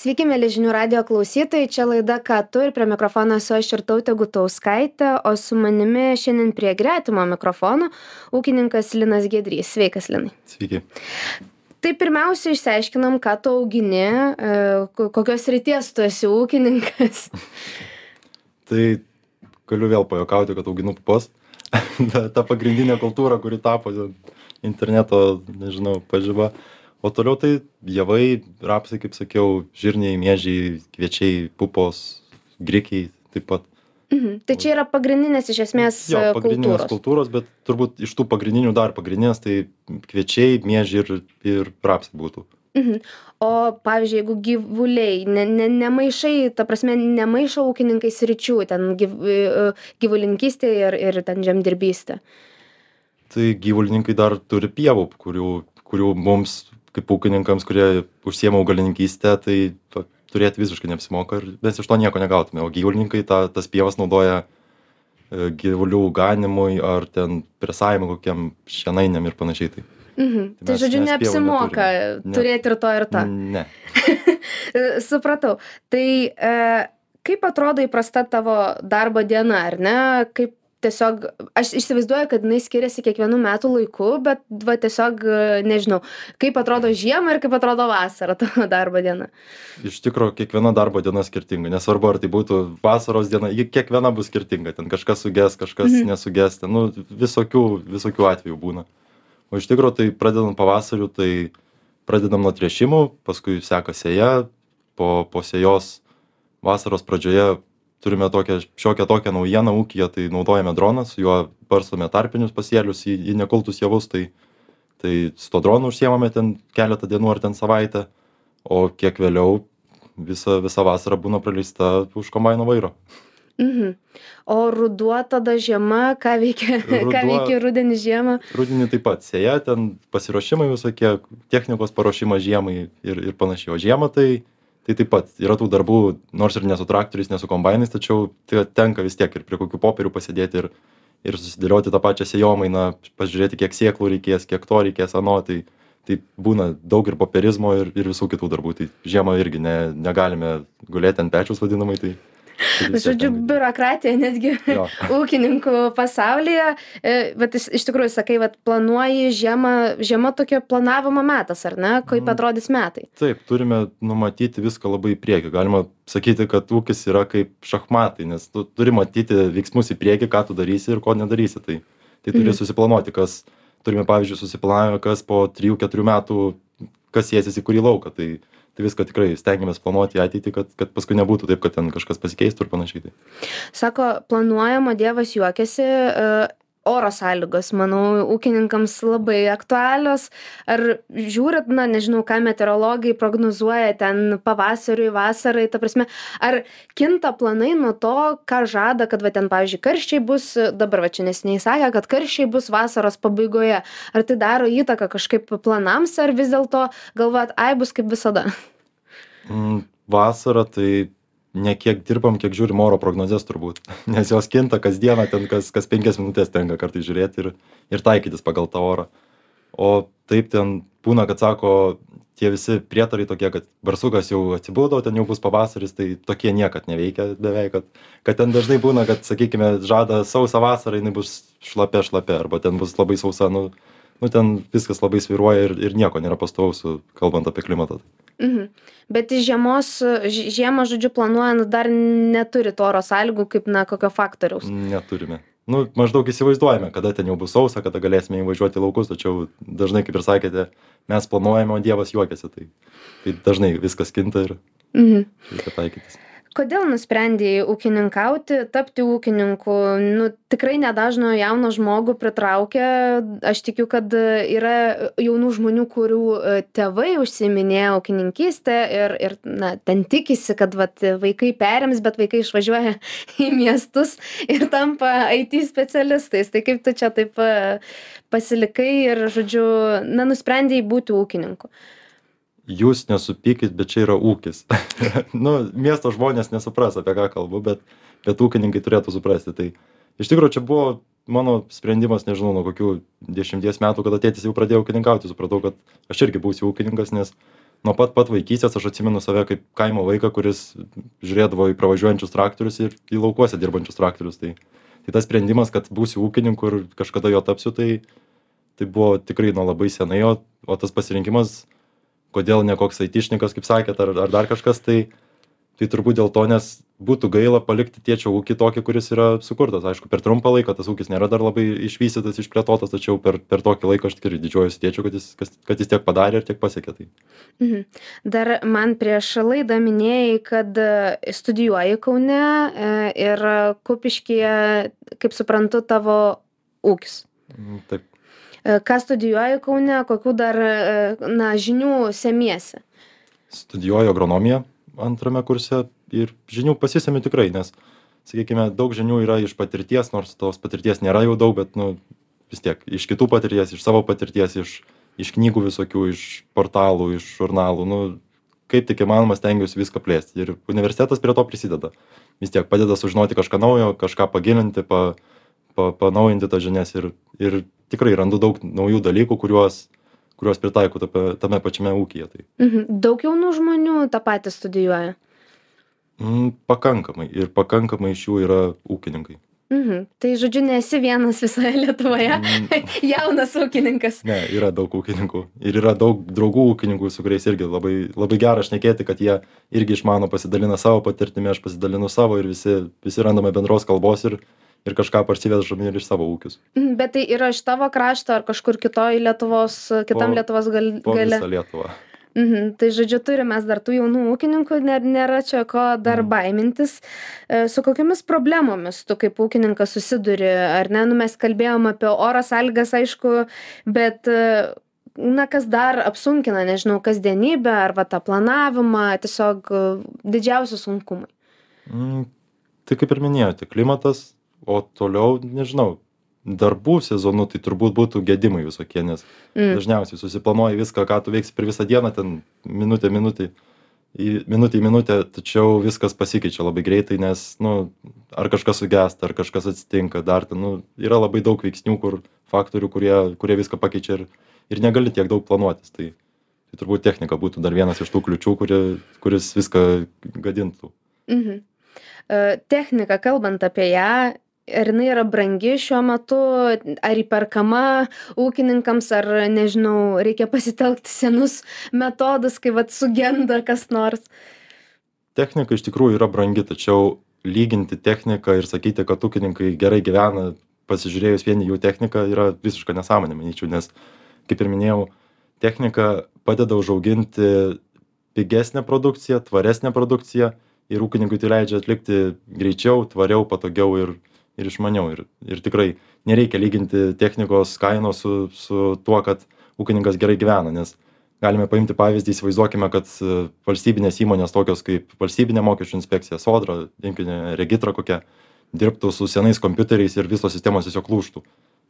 Sveiki, mėly žinių radio klausytojai, čia laida Ką tu ir prie mikrofono esu aš ir tautė Gutauskaitė, o su manimi šiandien prie gretimo mikrofono ūkininkas Linas Gedrys. Sveikas, Linai. Sveiki. Tai pirmiausia, išsiaiškinam, ką tu augini, e, kokios ryties tu esi ūkininkas. tai galiu vėl pajokauti, kad auginu pupos. ta, ta pagrindinė kultūra, kuri tapo interneto, nežinau, pažyba o toliau tai javai rapsai kaip sakiau žirniai miežiai kviečiai pupos grikiai taip pat Mhm. Tai čia yra pagrindinės iš esmės jo e, pagrindinės kultūros. kultūros bet turbūt iš tų pagrindinių dar pagrindinės tai kviečiai miežiai ir ir rapsai būtų Mhm. O pavyzdžiui, jeigu gyvuliai, ne, ne, nemaišai, ta prasme, nemaišo ūkininkai sričių, ten gyv, e, gyvulininkystė ir, ir ten žemdirbystė. tai gyvulininkai dar turi pievų kurių kurių mums kaip ūkininkams kurie užsiema augalininkyste tai to turėt visiškai neapsimoka ir mes iš to nieko negautume o gyvulininkai tą tas pievas naudoja e, gyvulių ganymui ar ten presavimui kokiem šienainiam ir panašiai tai Mhm. Tai Tai mes- žodžiu, mes neapsimoka neturime. Ne. turėti ir to, ir to. ne Supratau. Tai e, kaip atrodo įprasta tavo darbo diena, ar ne? Kaip tiesiog, aš įsivaizduoju, kad jinai skiriasi kiekvienų metų laiku, bet va tiesiog, e, nežinau, kaip atrodo žiemą ir kaip atrodo vasara tavo darbo diena. iš tikro kiekviena darbo diena skirtinga nesvarbu ar tai būtų vasaros diena ji kiekviena bus skirtinga ten kažkas suges kažkas Mhm. nesuges ten nu visokių visokių atvejų būna o iš tikro tai pradedant pavasariu tai pradedam nuo tręšimų paskui seka sėja po po sėjos vasaros pradžioje turime tokią šiokią tokią naujieną ūkyje tai naudojame droną su juo barstome tarpinius pasėlius į į nekultus javus tai tai su tuo dronu užsiemame ten keletą dienų ar ten savaitę o kiek vėliau visa visa vasara būna praleista už kombaino vairo Mhm. O ruduo tada žiema, ką veikia, ką Ruduo- veikia rudenį žiemą? rudenį taip pat sėja ten pasiruošimai visokie technikos paruošimas žiemai ir ir panašiai o žiemą tai tai taip pat yra tų darbų nors ir ne su traktoriais ne su kombainais tačiau tai tenka vis tiek ir prie kokių popierių pasėdėti ir ir susidėlioti tą pačią sėjomainą pažiūrėti kiek sėklų reikės kiek to reikės ano tai tai būna daug ir popierizmo ir ir visų kitų darbų. Tai žiemą irgi ne negalime gulėti ant pečiaus vadinamai tai Žodžiu, biurokratija netgi Jo. ūkininkų pasaulyje, bet iš, tikrųjų sakai, kad planuoji žiemą, žiema tokia planavimo metas, ar ne, kaip Mhm. atrodys metai. taip turime numatyti viską labai į priekį galima sakyti kad ūkis yra kaip šachmatai nes tu turi matyti veiksmus į priekį ką tu darysi ir ko nedarysi tai tai turi Mhm. susiplanuoti kas turime pavyzdžiui susiplanavę kas po trijų keturių metų kas sėsis į kurį lauką tai tai viską tikrai stengiamės planuoti į ateitį kad kad paskui nebūtų taip kad ten kažkas pasikeistų ir panašiai. Tai Sako, planuojama, Dievas juokiasi, e, oro sąlygos, manau, ūkininkams labai aktualios. Ar žiūrit, na, nežinau, ką meteorologai prognozuoja ten pavasariui, vasarai, ta prasme, ar kinta planai nuo to, ką žada, kad va ten, pavyzdžiui, karščiai bus, dabar va čia nesiniai sakė, kad karščiai bus vasaros pabaigoje. Ar tai daro įtaką kažkaip planams, ar vis dėlto galvojat, ai bus kaip visada? Mm, vasarą tai ne kiek dirbam kiek žiūrim oro prognozes turbūt. Nes jos kinta kasdieną ten kas kas penkias minutes tenka kartais žiūrėt ir ir taikytis pagal tą orą. O taip ten būna kad sako tie visi prietarai tokie kad barsukas jau atsibudo ten jau bus pavasaris tai tokie niekad neveikia beveik kad kad ten dažnai būna kad sakykime žada sausą vasarą jinai bus šlapia šlapia arba ten bus labai sausa nu nu ten viskas labai svyruoja ir ir nieko nėra pastovaus kalbant apie klimatą Mhm. Bet iš žiemos, žiemą, žodžiu, planuojant dar neturit oro sąlygų kaip, na, kokio faktoriaus. Neturime. Nu, maždaug įsivaizduojame, kada ten jau bus sausa, kada galėsime įvažiuoti laukus, tačiau dažnai, kaip ir sakėte, mes planuojame, o Dievas juokiasi. Tai, tai dažnai viskas kinta ir Mhm. reikia taikytis. Kodėl nusprendėjai ūkininkauti, tapti ūkininku? Nu, tikrai nedažno jauno žmogų pritraukia. Aš tikiu, kad yra jaunų žmonių, kurių e, tėvai užsiminėjo ūkininkystę ir, ir na, ten tikisi, kad vat, vaikai perims, bet vaikai išvažiuoja į miestus ir tampa IT specialistais. Tai kaip tu čia taip e, pasilikai ir, žodžiu, na, nusprendėjai būti ūkininku? Jūs nesupykit, bet čia yra ūkis. nu, miesto žmonės nesupras, apie ką kalbu, bet, bet ūkininkai turėtų suprasti. Tai iš tikrųjų čia buvo mano sprendimas, nežinau, nuo kokių dešimties metų, kada tėtis jau pradėjo ūkininkauti, supratau, kad aš irgi būsiu ūkininkas, nes nuo pat pat vaikystės aš atsimenu save kaip kaimo vaiką kuris žiūrėdavo į pravažiuojančius traktorius ir į laukuose dirbančius traktorius tai tai tas sprendimas kad būsiu ūkininku ir kažkada juo tapsiu tai tai buvo tikrai nuo labai senai o o tas pasirinkimas kodėl ne koks aitišnikas kaip sakėt ar ar dar kažkas tai tai turbūt dėl to nes būtų gaila palikti tėčio ūkį tokį kuris yra sukurtas. Aišku per trumpą laiką tas ūkis nėra dar labai išvystytas išplėtotas tačiau per per tokį laiką aš tikrai didžiuojuosi tėčiu kad jis kas kad jis tiek padarė ir tiek pasiekė tai. Mhm. dar man prieš laidą minėjai kad e, studijuoji kaune e, ir kupiškyje kaip suprantu tavo ūkis. Mm, taip ką studijuoji kaune kokių dar na žinių semiesi? Studijuoju agronomiją antrame kurse ir žinių pasisemiu tikrai nes sakykime daug žinių yra iš patirties nors tos patirties nėra jau daug bet nu vis tiek iš kitų patirties iš savo patirties iš iš knygų visokių iš portalų iš žurnalų nu kaip tik įmanoma stengiuosi viską plėsti ir universitetas prie to prisideda. Vis tiek padeda sužinoti kažką naujo kažką pagilinti pa pa panaujinti tas žinias ir ir tikrai randu daug naujų dalykų kuriuos kuriuos pritaikau tape tame pačiame ūkyje tai mhm. daug jaunų žmonių tą patį studijuoja mm, pakankamai ir pakankamai iš jų yra ūkininkai Mhm. Tai žodžiu, nesi vienas visoje Lietuvoje, mm. jaunas ūkininkas. Ne, yra daug ūkininkų. Ir yra daug draugų ūkininkų, su kuriais irgi labai, labai gera šnekėti, kad jie irgi išmano, pasidalina savo patirtimi, aš pasidalinu savo ir visi, visi randame bendros kalbos ir, ir kažką parsivežam ir iš savo ūkius. Mhm, bet tai yra iš tavo krašto ar kažkur kitoj Lietuvos, kitam po, Lietuvos gal, po gale? Visą Lietuvą. Mhm, tai žodžiu, turime dar tų jaunų ūkininkų, nė, nėra čia ko dar mhm. baimintis. E, su kokiamis problemomis tu kaip ūkininkas susiduri, ar ne, nu mes kalbėjom apie oro sąlygas, aišku, bet e, na kas dar apsunkina, nežinau, kasdienybę ar va tą planavimą, tiesiog e, didžiausi sunkumai. Mm, tai kaip ir minėjote, klimatas, o toliau nežinau darbų sezonu tai turbūt būtų gedimai visokie nes mm. dažniausiai susiplanuoji viską ką tu veiksi per visą dieną ten minutė minutei į minutė į minutę tačiau viskas pasikeičia labai greitai nes nu ar kažkas sugesta ar kažkas atsitinka dar ten nu yra labai daug veiksnių kur faktorių kurie kurie viską pakeičia ir ir negali tiek daug planuotis. Tai tai turbūt technika būtų dar vienas iš tų kliūčių kuri kuris viską gadintų. Mhm. E, technika kalbant apie ją ar jinai yra brangi šiuo metu ar įperkama ūkininkams ar nežinau reikia pasitelkti senus metodus kai vat sugenda kas nors? Technika iš tikrųjų yra brangi tačiau lyginti techniką ir sakyti kad ūkininkai gerai gyvena pasižiūrėjus vien į jų techniką yra visiška nesąmonė manyčiau nes kaip ir minėjau technika padeda užauginti pigesnę produkciją tvaresnę produkciją ir ūkininkui tai leidžia atlikti greičiau tvariau patogiau ir ir išmaniau. Ir ir tikrai nereikia lyginti technikos kainos su su tuo kad ūkininkas gerai gyvena nes galime paimti pavyzdį įsivaizduokime kad e, valstybinės įmonės tokios kaip valstybinė mokesčių inspekcija sodra imkime regitra kokia dirbtų su senais kompiuteriais ir visos sistemos tiesiog lūžtų.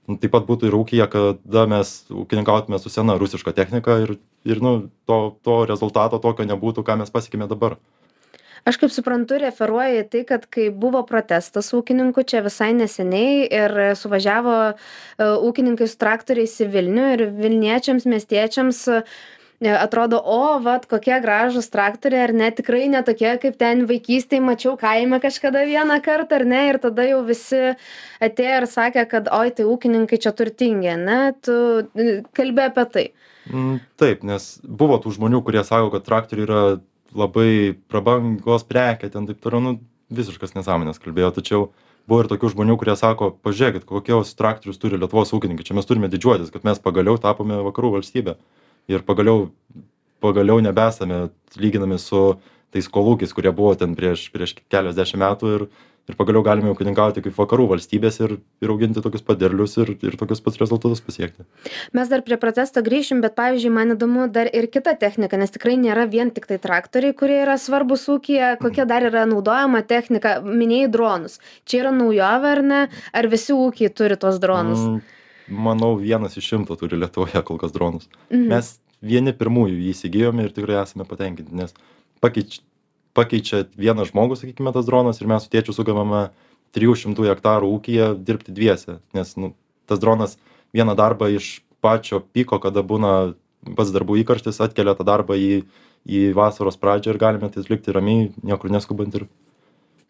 Nu taip pat būtų ir ūkyje kada mes ūkininkautume su sena rusiška technika ir ir nu to to rezultato tokio nebūtų ką mes pasiekėme dabar aš kaip suprantu referuoji į tai kad kai buvo protestas ūkininkų čia visai neseniai ir suvažiavo e, ūkininkai su traktoriais į vilnių ir vilniečiams miestiečiams e, atrodo o vat kokie gražūs traktoriai ar ne tikrai ne tokie kaip ten vaikystėj mačiau kaime kažkada vieną kartą ar ne ir tada jau visi atėjo ir sakė kad oi tai ūkininkai čia turtingi ane tu e, kalbi apie tai. Mm, taip nes buvo tų žmonių kurie sako kad traktoriai yra labai prabangos prekė ten taip toliau nu visiškas nesąmones kalbėjo tačiau buvo ir tokių žmonių kurie sako pažiūrėkit kokius traktorius turi lietuvos ūkininkai čia mes turime didžiuotis kad mes pagaliau tapome vakarų valstybe ir pagaliau pagaliau nebesame lyginami su tais kolūkiais kurie buvo ten prieš prieš keliasdešim metų ir ir pagaliau galime ūkininkauti kaip vakarų valstybės ir ir auginti tokius pat derlius ir ir tokius pat rezultatus pasiekti. Mes dar prie protesto grįšim bet pavyzdžiui man įdomu dar ir kita technika nes tikrai nėra vien tiktai traktoriai kurie yra svarbūs ūkyje kokia dar yra naudojama technika. Minėjai dronus. Čia yra naujovė ar ne? Ar visi ūkiai turi tuos dronus? Mm, manau vienas iš šimto turi lietuvoje kol kas dronus. Mhm. mes vieni pirmųjų jį įsigijome ir tikrai esame patenkinti nes pakeič pakeičia vieną žmogų sakykime tas dronas ir mes su tėčiu sugebame trijų šimtų hektarų ūkyje dirbti dviese nes nu tas dronas vieną darbą iš pačio piko kada būna pats darbų įkarštis atkelia tą darbą į į vasaros pradžią ir galime tai atlikti ramiai niekur neskubant ir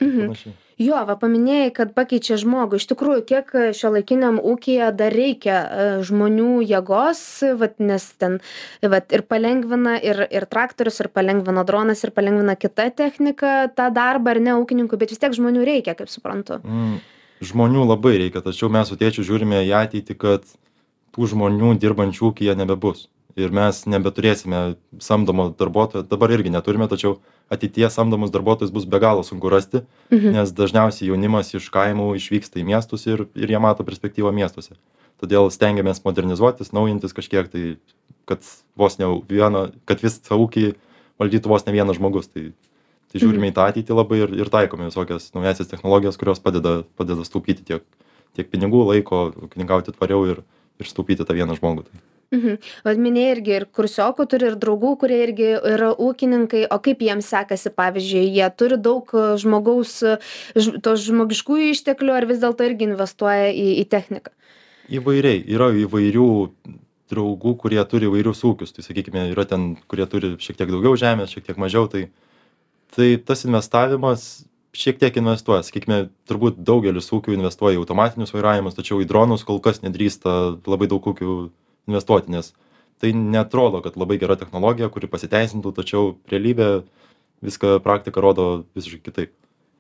panašiai. Jo va paminėjai kad pakeičia žmogų. Iš tikrųjų kiek šiuolaikiniam ūkyje dar reikia e, žmonių jėgos vat nes ten vat ir palengvina ir ir traktorius ir palengvina dronas ir palengvina kita technika tą darbą ar ne ūkininkui bet vis tiek žmonių reikia kaip suprantu. Mm, žmonių labai reikia tačiau mes su tėčiu žiūrime į ateitį kad tų žmonių dirbančių ūkyje nebebus ir mes nebeturėsime samdomo darbuotojo dabar irgi neturime tačiau ateityje samdomus darbuotojus bus be galo sunku rasti Mhm. nes dažniausiai jaunimas iš kaimų išvyksta į miestus ir ir jie mato perspektyvą miestuose. Todėl stengiamės modernizuotis naujintis kažkiek tai kad vos ne vieną kad visą ūkį valdytų vos ne vienas žmogus. Tai tai žiūrime į tą ateitį labai ir ir taikome visokias naująsias technologijas kurios padeda padeda sutaupyti tiek tiek pinigų laiko ūkininkauti tvariau ir ir sutaupyti tą vieną žmogų. tai Mhm. Vat minėjai irgi ir kursiokų turi ir draugų, kurie irgi yra ūkininkai, o kaip jiems sekasi, pavyzdžiui, jie turi daug e, žmogaus, e, ž, to žmogiškųjų išteklių ar vis dėlto irgi investuoja į, į techniką. įvairiai. Yra įvairių draugų kurie turi įvairius ūkius. Tai sakykime yra ten kurie turi šiek tiek daugiau žemės šiek tiek mažiau. Tai tai tas investavimas šiek tiek investuoja. Sakykime turbūt daugelis ūkių investuoja į automatinius vairavimus tačiau į dronus kol kas nedrįsta labai daug ūkių investuoti nes tai neatrodo kad labai gera technologija kuri pasiteisintų tačiau realybė viską praktika rodo visiškai kitaip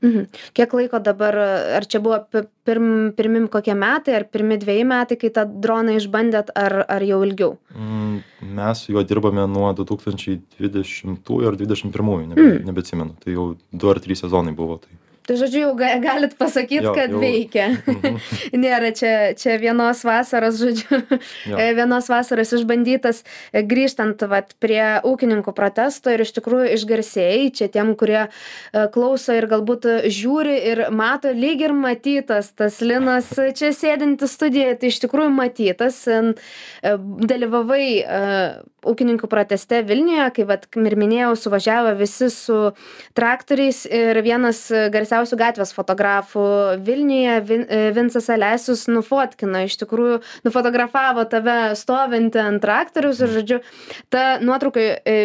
Mhm. Kiek laiko dabar, ar čia buvo pi- pirm, pirmim kokie metai, ar pirmi dviejai metai, kai tą droną išbandėt, ar, ar jau ilgiau? Mm, mes su juo dirbame nuo 2020 ar 2021, nebe, Mm. nebeatsimenu. Tai jau du ar trys sezonai buvo. Tai. Tai žodžiu, jau ga- galit pasakyti, kad jau. veikia. Mhm. Nėra čia, čia vienos vasaros, žodžiu, e, vienos vasaros išbandytas, E, grįžtant vat, prie ūkininkų protesto ir iš tikrųjų išgarsėjai, čia tiem, kurie e, klauso ir galbūt žiūri ir mato, lyg ir matytas tas Linas čia sėdintis studijoje, tai iš tikrųjų matytas, dalyvavai ūkininkų proteste Vilniuje, kai, vat, kaip ir minėjau, suvažiavo visi su traktoriais ir vienas e, garsiausių gatvės fotografų Vilniuje, Vin, e, Vincas Alesius, nufotkino, iš tikrųjų nufotografavo tave stovintį ant traktoriaus ir, žodžiu, ta nuotrauka e,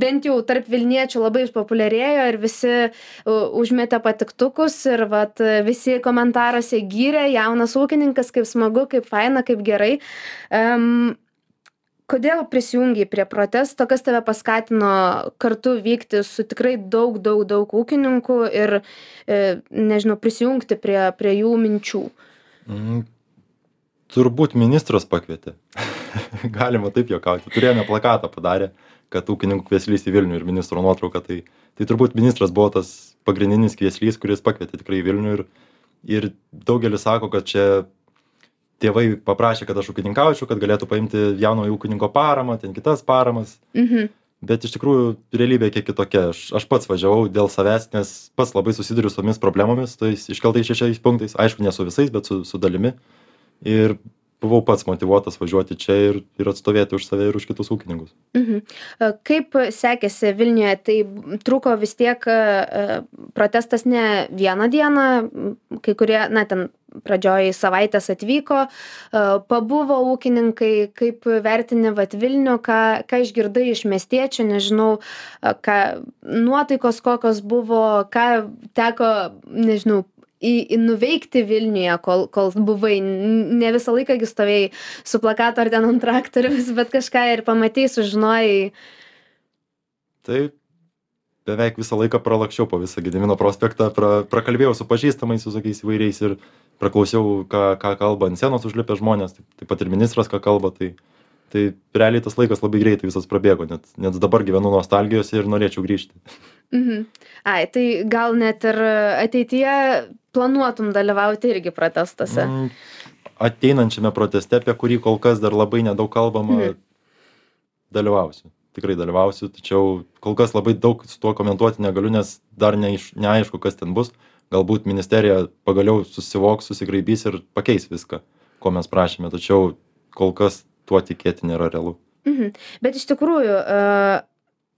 bent jau tarp Vilniečių labai išpopuliarėjo ir visi e, užmetė patiktukus ir vat, visi komentaruose gyrė, jaunas ūkininkas, kaip smagu, kaip faina, kaip gerai. Um, Kodėl prisijungiai prie protesto, kas tave paskatino kartu vykti su tikrai daug, daug, daug ūkininkų ir, e, nežinau, prisijungti prie, prie jų minčių? Mm, turbūt ministras pakvietė. Galima taip juokauti. Turėjome plakatą padarę, kad ūkininkų kvieslys į Vilnių ir ministro nuotrauka. Tai, tai turbūt ministras buvo tas pagrindinis kvieslys, kuris pakvietė tikrai į Vilnių. Ir, ir daugelis sako, kad čia tėvai paprašė, kad aš ūkininkaučiau, kad galėtų paimti jaunojo ūkininko paramą, ten kitas paramas. Mhm. Bet iš tikrųjų realybė kiek kitokia. Aš, aš pats važiavau dėl savęs, nes pats labai susiduriu su tomis problemomis, tais iškeltais šešiais punktais, aišku, ne su visais, bet su, su dalimi. Ir buvau pats motivuotas važiuoti čia ir, ir atstovėti už save ir už kitus ūkininkus. Mhm. E, Kaip sekėsi Vilniuje, tai truko vis tiek e, protestas ne vieną dieną, kai kurie, na, ten pradžioj savaitės atvyko, e, pabuvo ūkininkai, kaip vertini vat Vilnių, ką, ką išgirdai iš miestiečių, nežinau, e, ką nuotaikos kokios buvo, ką teko, nežinau, į, į nuveikti Vilniuje, kol, kol buvai. Ne visą laiką gi stovėjai su plakatu ar ten ant traktoriaus, bet kažką ir pamatėjai, sužinojai. Tai beveik visą laiką pralakščiau po visą Gedimino prospektą, pra, prakalbėjau su pažįstamais visokiais įvairiais ir praklausiau, ką, ką kalba ant scenos užlipę žmonės, taip, taip pat ir ministras, ką kalba. Tai, tai realiai tas laikas labai greitai visas prabėgo, net, net dabar gyvenu nostalgijose ir norėčiau grįžti. Mhm. Ai, tai gal net ir ateityje planuotum dalyvauti irgi protestuose. Mm, ateinančiame proteste, apie kurį kol kas dar labai nedaug kalbama, Mhm. dalyvausiu. Tikrai dalyvausiu, tačiau kol kas labai daug su tuo komentuoti negaliu, nes dar neaiš, neaišku, kas ten bus. Galbūt ministerija pagaliau susivoks, susigraibys ir pakeis viską, ko mes prašėme, tačiau kol kas tuo tikėti nėra realu. Mhm. Bet iš tikrųjų, e,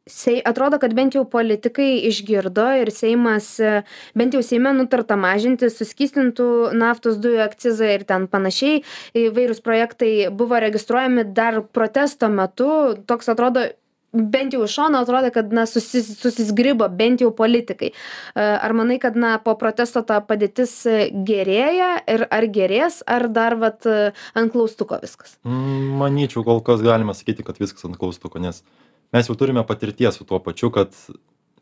sei atrodo kad bent jau politikai išgirdo ir seimas e, bent jau seime nutarta mažinti suskystintų naftos dujų akcizą ir ten panašiai įvairūs projektai buvo registruojami dar protesto metu toks atrodo bent jau iš šono atrodė kad na susi susizgribo bent jau politikai. E, ar manai kad na po protesto ta padėtis gerėja ir ar gerės ar dar vat ant klaustuko viskas? Mm, manyčiau kol kas galima sakyti kad viskas ant klaustuko nes mes jau turime patirties su tuo pačiu kad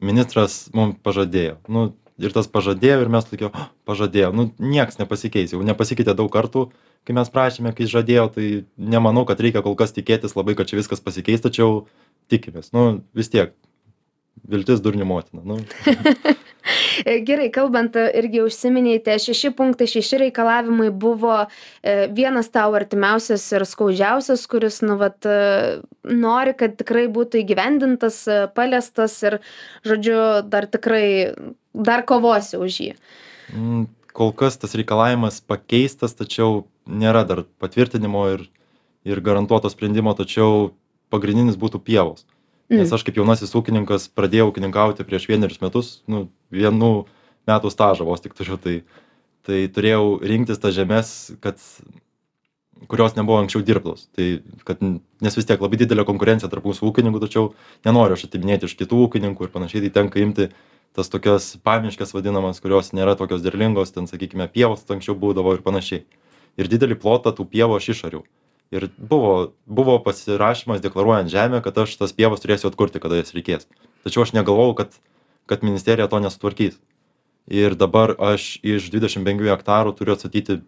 ministras mum pažadėjo. Nu ir tas pažadėjo ir mes tokie pažadėjo. Nu nieks nepasikeis. Jau nepasikeitė daug kartų kai mes prašėme kai žadėjo tai nemanau kad reikia kol kas tikėtis labai kad čia viskas pasikeis tačiau tikimės nu vis tiek viltis durnių motina nu Gerai, kalbant, irgi užsiminėte, šeši punktai, šeši reikalavimai buvo e, vienas tau artimiausias ir skaudžiausias, kuris, nu, vat, e, nori, kad tikrai būtų įgyvendintas, e, paliestas ir, žodžiu, dar tikrai, dar kovosi už jį. Mm, kol kas tas reikalavimas pakeistas, tačiau nėra dar patvirtinimo ir, ir garantuoto sprendimo, tačiau pagrindinis būtų pievos. Nes aš kaip jaunasis ūkininkas pradėjau ūkininkauti prieš vienerius metus nu vienų metų stažą vos tik turiu tai tai turėjau rinktis tas žemes kad kurios nebuvo anksčiau dirbtos. Tai kad nes vis tiek labai didelė konkurencija tarp mūsų ūkininkų tačiau nenoriu aš atiminėti iš kitų ūkininkų ir panašiai tai tenka imti tas tokias pamiškes vadinamas kurios nėra tokios derlingos ten sakykime pievos anksčiau būdavo ir panašiai. Ir didelį plotą tų pievų aš išariau ir buvo buvo pasirašymas deklaruojant žemę kad aš tas pievas turėsiu atkurti kada jas reikės tačiau aš negalvojau kad kad ministerija to nesutvarkys ir dabar aš iš dvidešim penkių hektarų turiu atstatyti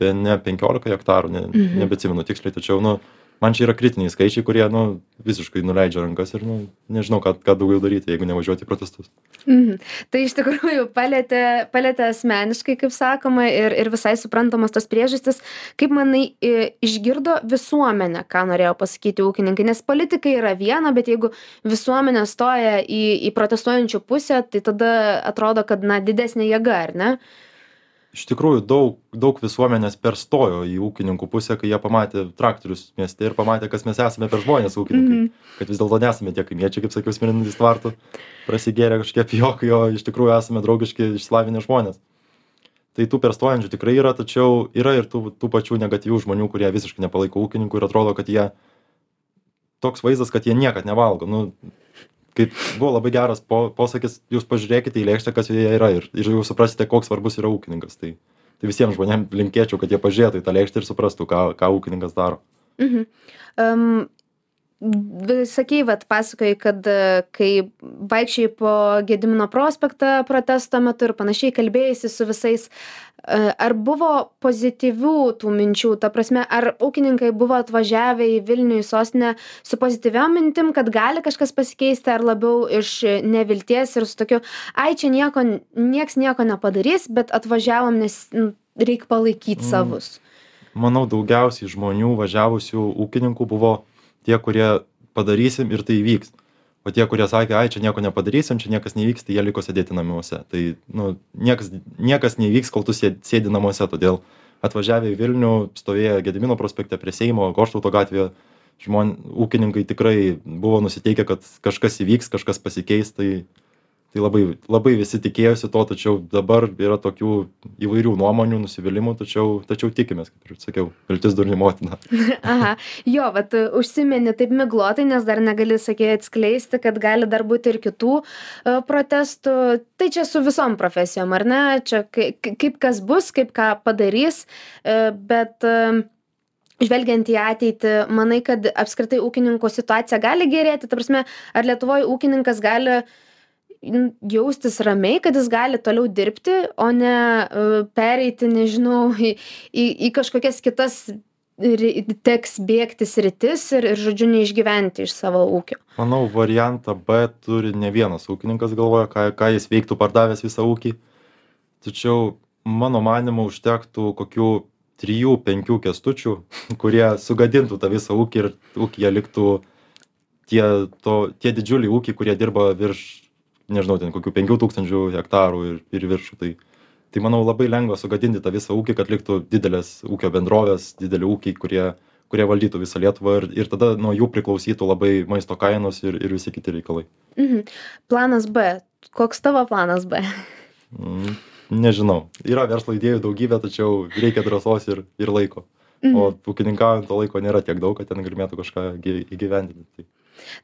bene penkiolika hektarų ne Mhm. nebeatsimenu tiksliai tačiau nu man čia yra kritiniai skaičiai kurie nu visiškai nuleidžia rankas ir nu nežinau ką ką daugiau daryti jeigu nevažiuoti į protestus Mhm. Tai iš tikrųjų palėtė, palėtė asmeniškai, kaip sakoma, ir, ir visai suprantamos tos priežastis. Kaip manai, i- išgirdo visuomenė, ką norėjo pasakyti ūkininkai, nes politikai yra viena, bet jeigu visuomenė stoja į, į protestuojančių pusę, tai tada atrodo, kad, na, didesnė jėga, ar ne? Iš tikrųjų daug daug visuomenės perstojo į ūkininkų pusę kai jie pamatė traktorius mieste ir pamatė kas mes esame per žmonės ūkininkai. Mhm. kad vis dėlto nesame tie kaimiečiai kaip sakiau smirnantys tvartų prasigėrę kažkokie pijokai o iš tikrųjų esame draugiški išsilavinę žmonės. Tai tų perstojančių tikrai yra tačiau yra ir tų tų pačių negatyvių žmonių kurie visiškai nepalaiko ūkininkų ir atrodo kad jie toks vaizdas kad jie niekad nevalgo. Nu kaip buvo labai geras po posakis jūs pažiūrėkite į lėkštę kas joje yra ir ir jau suprasite koks svarbus yra ūkininkas tai tai visiem žmonėm linkėčiau kad jie pažiūrėtų į tą lėkštę ir suprastų ką ką ūkininkas daro Mhm. Um, sakei, vat, pasakojai, kad e, kai vaikščiai po Gedimino prospektą protesto metu ir panašiai kalbėjai su visais, e, ar buvo pozityvių tų minčių, ta prasme, ar ūkininkai buvo atvažiavę į Vilnių į sostinę su pozityviam mintim, kad gali kažkas pasikeisti, ar labiau iš nevilties ir su tokiu, ai čia nieko, nieks nieko nepadarys, bet atvažiavom, nes nu, reikia palaikyti Mm. savus. manau daugiausiai žmonių važiavusių ūkininkų buvo tie kurie padarysim ir tai įvyks. O tie kurie sakė ai čia nieko nepadarysim čia niekas neįvyks tai jie liko sėdėti namuose. Tai nu niekas niekas neįvyks kol tu sė sėdi namuose. Todėl atvažiavę į vilnių stovėję gedimino prospekte prie seimo goštauto gatvėje žmon ūkininkai tikrai buvo nusiteikę kad kažkas įvyks kažkas pasikeis tai tai labai labai visi tikėjosi to tačiau dabar yra tokių įvairių nuomonių nusivylimų tačiau tačiau tikimės kaip ir sakiau viltis durnių motina Aha, jo, bet užsimeni taip miglotai, nes dar negali, sakė, atskleisti, kad gali dar būti ir kitų e, protestų. Tai čia su visom profesijom, ar ne? Čia kai- kaip kas bus, kaip ką padarys, e, bet e, žvelgiant į ateitį, manai, kad apskritai ūkininko situacija gali gerėti? Ta prasme, ar Lietuvoje ūkininkas gali jaustis ramiai, kad jis gali toliau dirbti, o ne e, pereiti, nežinau, į, į, į kažkokias kitas ri- teks bėgti sritis ir, ir, žodžiu, neišgyventi iš savo ūkio. manau variantą b turi ne vienas ūkininkas galvoja ką ką jis veiktų pardavęs visą ūkį tačiau mano manymu užtektų kokių trijų penkių kęstučių kurie sugadintų tą visą ūkį ir ūkyje liktų tie to tie didžiuliai ūkiai kurie dirba virš nežinau ten kokių penkių tūkstančių hektarų ir ir viršų tai tai manau labai lengva sugadinti tą visą ūkį kad liktų didelės ūkio bendrovės dideli ūkiai kurie kurie valdytų visą lietuvą ir ir tada nuo jų priklausytų labai maisto kainos ir ir visi kiti reikalai. Mhm. planas b. Koks tavo planas b? Mm, nežinau. Yra verslo idėjų daugybė tačiau reikia drąsos ir ir laiko. Mhm. o ūkininkaujant to laiko nėra tiek daug kad ten galėtų kažką įgyvendinti. tai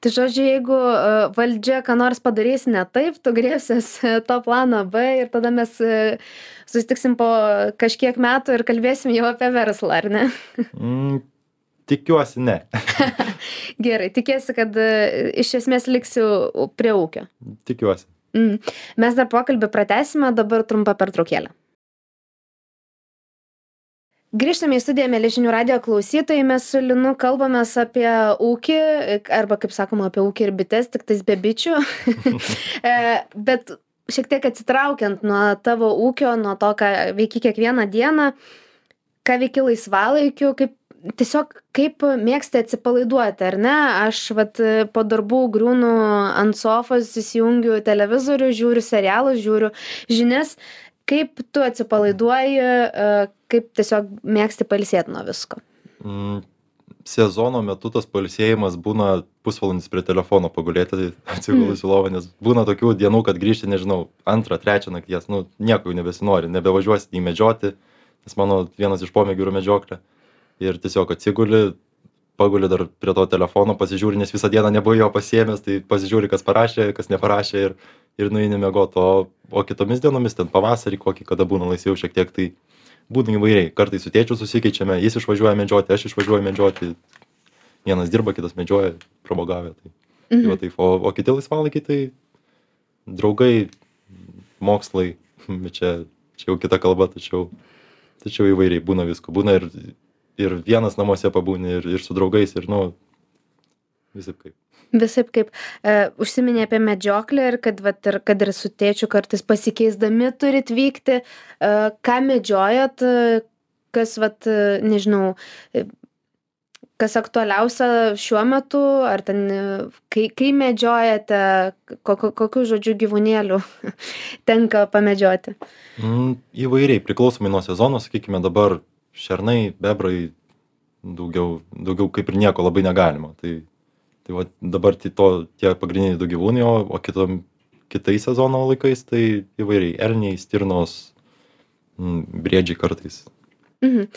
Tai žodžiu, jeigu e, valdžia ką nors padarys ne taip, tu grėsies to plano B ir tada mes e, susitiksim po kažkiek metų ir kalbėsim jau apie verslą, ar ne? Mm, tikiuosi ne. Gerai, tikėsi, kad e, iš esmės liksiu prie ūkio. Tikiuosi. Mm. Mes dar pokalbį pratesime, dabar trumpa pertraukėlė grįžtame į studiją mieli žinių radijo klausytojai. Mes su linu kalbamės apie ūkį arba kaip sakoma apie ūkį ir bites tiktais be bičių. E, bet šiek tiek atsitraukiant nuo tavo ūkio nuo to ką veiki kiekvieną dieną ką veiki laisvalaikiu kaip tiesiog kaip mėgsti atsipalaiduoti ar ne? Aš vat po darbų griūnu ant sofos įsijungiu televizorių žiūriu serialus žiūriu žinias kaip tu atsipalaiduoji, e, kaip tiesiog mėgsti pailsėti nuo visko? Mm, sezono metu tas pailsėjimas būna pusvalandis prie telefono pagulėti, atsigulus į mm. lovą, nes būna tokių dienų, kad grįžti, nežinau, antrą, trečią nakties, nu, nieko jau nebesinori, nebevažiuosi į medžioti, nes mano vienas iš pomėgių yra medžioklė. Ir tiesiog atsiguli, paguli dar prie to telefono, pasižiūri, nes visą dieną nebuvau jo pasiemęs, tai pasižiūri, kas parašė, kas neparašė ir, ir nueini miegot. O o kitomis dienomis ten pavasarį kokį kada būna laisviau šiek tiek tai būna įvairiai kartais su tėčiu susikeičiame jis išvažiuoja medžioti aš išvažiuoju medžioti vienas dirba kitas medžioja pramogauja tai tai va Mhm. taip o o kiti laisvalaikiai tai draugai mokslai bet čia čia jau kita kalba tačiau tačiau įvairiai būna visko būna ir ir vienas namuose pabūni ir ir su draugais ir nu visaip kaip. Visaip kaip. E, užsiminė apie medžioklę ir kad, vat, ir kad ir su tėčiu kartais pasikeisdami turit vykti, e, ką medžiojat, kas, vat, nežinau, e, kas aktualiausia šiuo metu, ar ten, e, kai, kai medžiojate, kokiu, kokiu žodžiu gyvūnėlių tenka pamedžioti. Mm, įvairiai, priklausomai nuo sezono, sakykime, dabar šernai, bebrai, daugiau, daugiau kaip ir nieko labai negalima. Tai tai vat dabar tai to tie pagrindiniai du gyvūnai o o kitom kitais sezono laikais tai įvairiai elniai stirnos briedžiai kartais Mhm.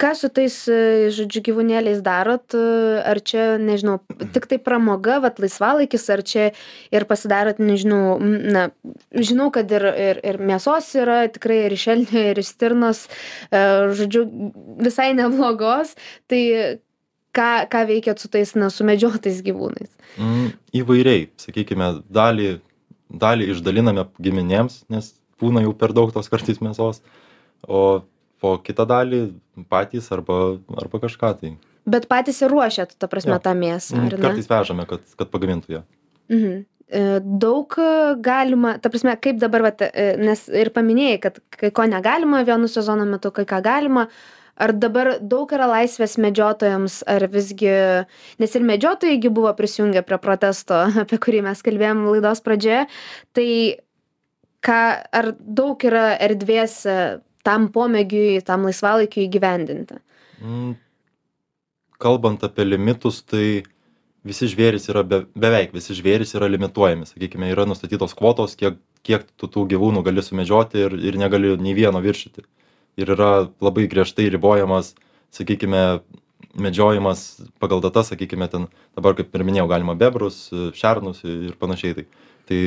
Ką su tais, e, žodžiu, gyvūnėliais darot? Ar čia, nežinau, tik tai pramoga, vat laisvalaikis, ar čia ir pasidarot, nežinau, na, žinau, kad ir, ir, ir mėsos yra tikrai ir šelnė, ir stirnos, e, žodžiu, visai neblogos. Tai ką ką veikiat su tais na sumedžiotais gyvūnais mm, įvairiai sakykime dalį dalį išdaliname giminėms nes būna jau per daug tos kartais mėsos o o kitą dalį patys arba arba kažką tai. Bet patys ir ruošiat ta prasme Jo. tą mėsą ne? Kartais vežame kad kad pagamintų ją. Mhm. E, daug e, galima ta prasme kaip dabar vat e, nes ir paminėjai kad kai ko negalima vienu sezono metu kai ką galima. Ar dabar daug yra laisvės medžiotojams ar visgi nes ir medžiotojai buvo prisijungę prie protesto apie kurį mes kalbėjom laidos pradžioje. Tai ką ar daug yra erdvės tam pomėgiui tam laisvalaikiui įgyvendinti Mm, kalbant apie limitus tai visi žvėrys yra be beveik visi žvėrys yra limituojami. Sakykime yra nustatytos kvotos kiek kiek tu tų gyvūnų gali sumedžioti ir ir negali nei vieno viršyti. Ir yra labai griežtai ribojamas sakykime medžiojimas pagal datas sakykime ten dabar kaip ir minėjau galima bebrus šernus ir panašiai. Tai tai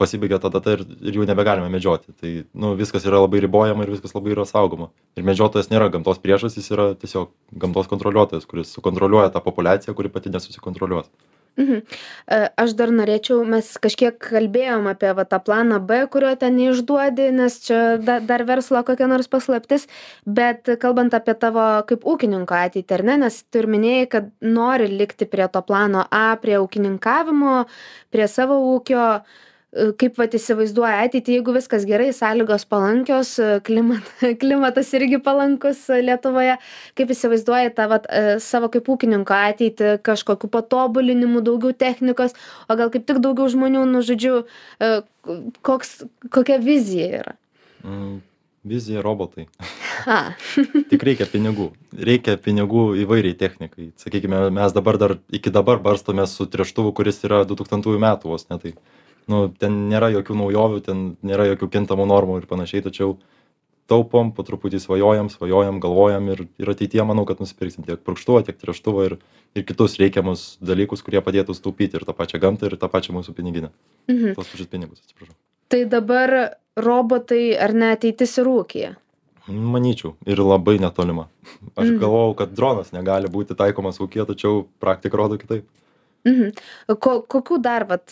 pasibaigia ta data ir ir jų nebegalime medžioti. Tai nu viskas yra labai ribojama ir viskas labai yra saugoma. Ir medžiotojas nėra gamtos priešas jis yra tiesiog gamtos kontroliuotojas kuris sukontroliuoja tą populiaciją kuri pati nesusikontroliuos Mhm. E, Aš dar norėčiau, mes kažkiek kalbėjom apie va, tą planą B, kurio ten neišduodi, nes čia da, dar verslo kokia nors paslaptis, bet kalbant apie tavo kaip ūkininko ateitį, ar ne, nes tu ir minėjai, kad nori likti prie to plano A, prie ūkininkavimo, prie savo ūkio, e, kaip vat įsivaizduoja ateitį, jeigu viskas gerai, sąlygos palankios, e, klimat, klimatas irgi palankus e, Lietuvoje, kaip įsivaizduoja tą vat, e, savo kaip ūkininko ateitį, kažkokiu patobulinimų, daugiau technikos, o gal kaip tik daugiau žmonių, nu žodžiu, e, koks, kokia vizija yra. Mm, vizija robotai. A. Tik reikia pinigų. Reikia pinigų įvairiai technikai. Sakykime mes dabar dar iki dabar barstomės su tręštuvu kuris yra du tūkstantųjų metų vos ne tai nu ten nėra jokių naujovių ten nėra jokių kintamų normų ir panašiai tačiau taupom po truputį svajojam svajojam galvojam ir ir ateityje manau kad nusipirksim tiek purkštuvą tiek tręštuvą ir ir kitus reikiamus dalykus kurie padėtų sutaupyti ir tą pačią gamtą ir tą pačią mūsų piniginę mhm. tuos pačius pinigus atsiprašau tai dabar robotai ar ne ateitis ir ūkyje manyčiau ir labai netolima aš Mhm. galvojau kad dronas negali būti taikomas ūkyje tačiau praktika rodo kitaip Mhm. Ko, kokių dar vat,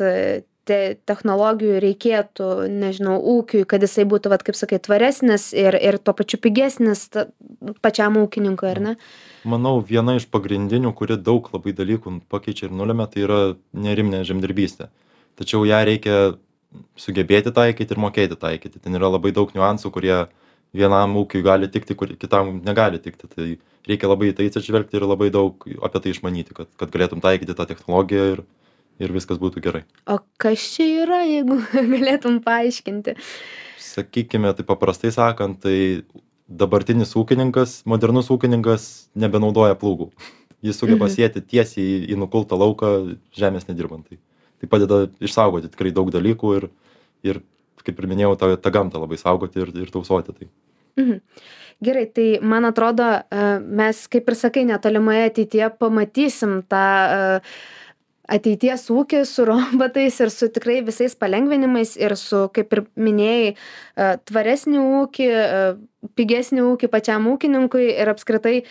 te, technologijų reikėtų, nežinau, ūkiui, kad jisai būtų, vat, kaip sakai, tvaresnis ir, ir tuo pačiu pigesnis ta, pačiam ūkininkui, ar ne? manau viena iš pagrindinių kuri daug labai dalykų pakeičia ir nulemia tai yra neariminė žemdirbystė. Tačiau ją reikia sugebėti taikyti ir mokėti taikyti. Ten yra labai daug niuansų kurie vienam ūkiui gali tikti kur kitam negali tikti. Tai reikia labai į tai atsižvelgti ir labai daug apie tai išmanyti kad kad galėtum taikyti tą technologiją ir ir viskas būtų gerai O kas čia yra, jeigu galėtum paaiškinti? sakykime taip paprastai sakant tai dabartinis ūkininkas modernus ūkininkas nebenaudoja plūgų jis sugeba Mhm. sėti tiesiai į- į nukultą lauką žemės nedirbant tai tai padeda išsaugoti tikrai daug dalykų ir ir kaip ir minėjau tą tą gamtą labai saugoti ir ir tausoti tai Mhm. Gerai, tai man atrodo, e, mes, kaip ir sakai, netolimoje ateityje pamatysim tą e, ateities ūkį su robotais ir su tikrai visais palengvinimais ir su, kaip ir minėjai, e, tvaresnį ūkį, e, pigesnį ūkį pačiam ūkininkui ir apskritai e,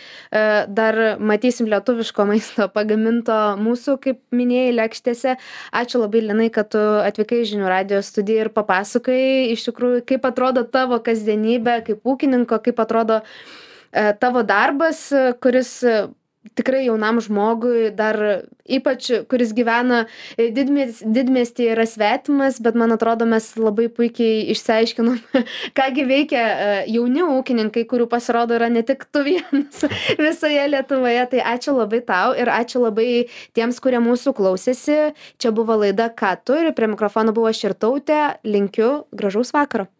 dar matysim lietuviško maisto pagaminto mūsų, kaip minėjai, lėkštėse. Ačiū labai, Linai, kad tu atvykai žinių radio studiją ir papasakai iš tikrųjų, kaip atrodo tavo kasdienybė, kaip ūkininko, kaip atrodo tavo darbas, kuris tikrai jaunam žmogui dar ypač kuris gyvena e, didmies didmiestyje yra svetimas bet man atrodo mes labai puikiai išsiaiškinom ką gi veikia e, jauni ūkininkai kurių pasirodo yra ne tik tu vienas visoje lietuvoje. Tai ačiū labai tau ir ačiū labai tiems kurie mūsų klausėsi. Čia buvo laida ką tu ir prie mikrofono buvau aš irtautė linkiu gražaus vakaro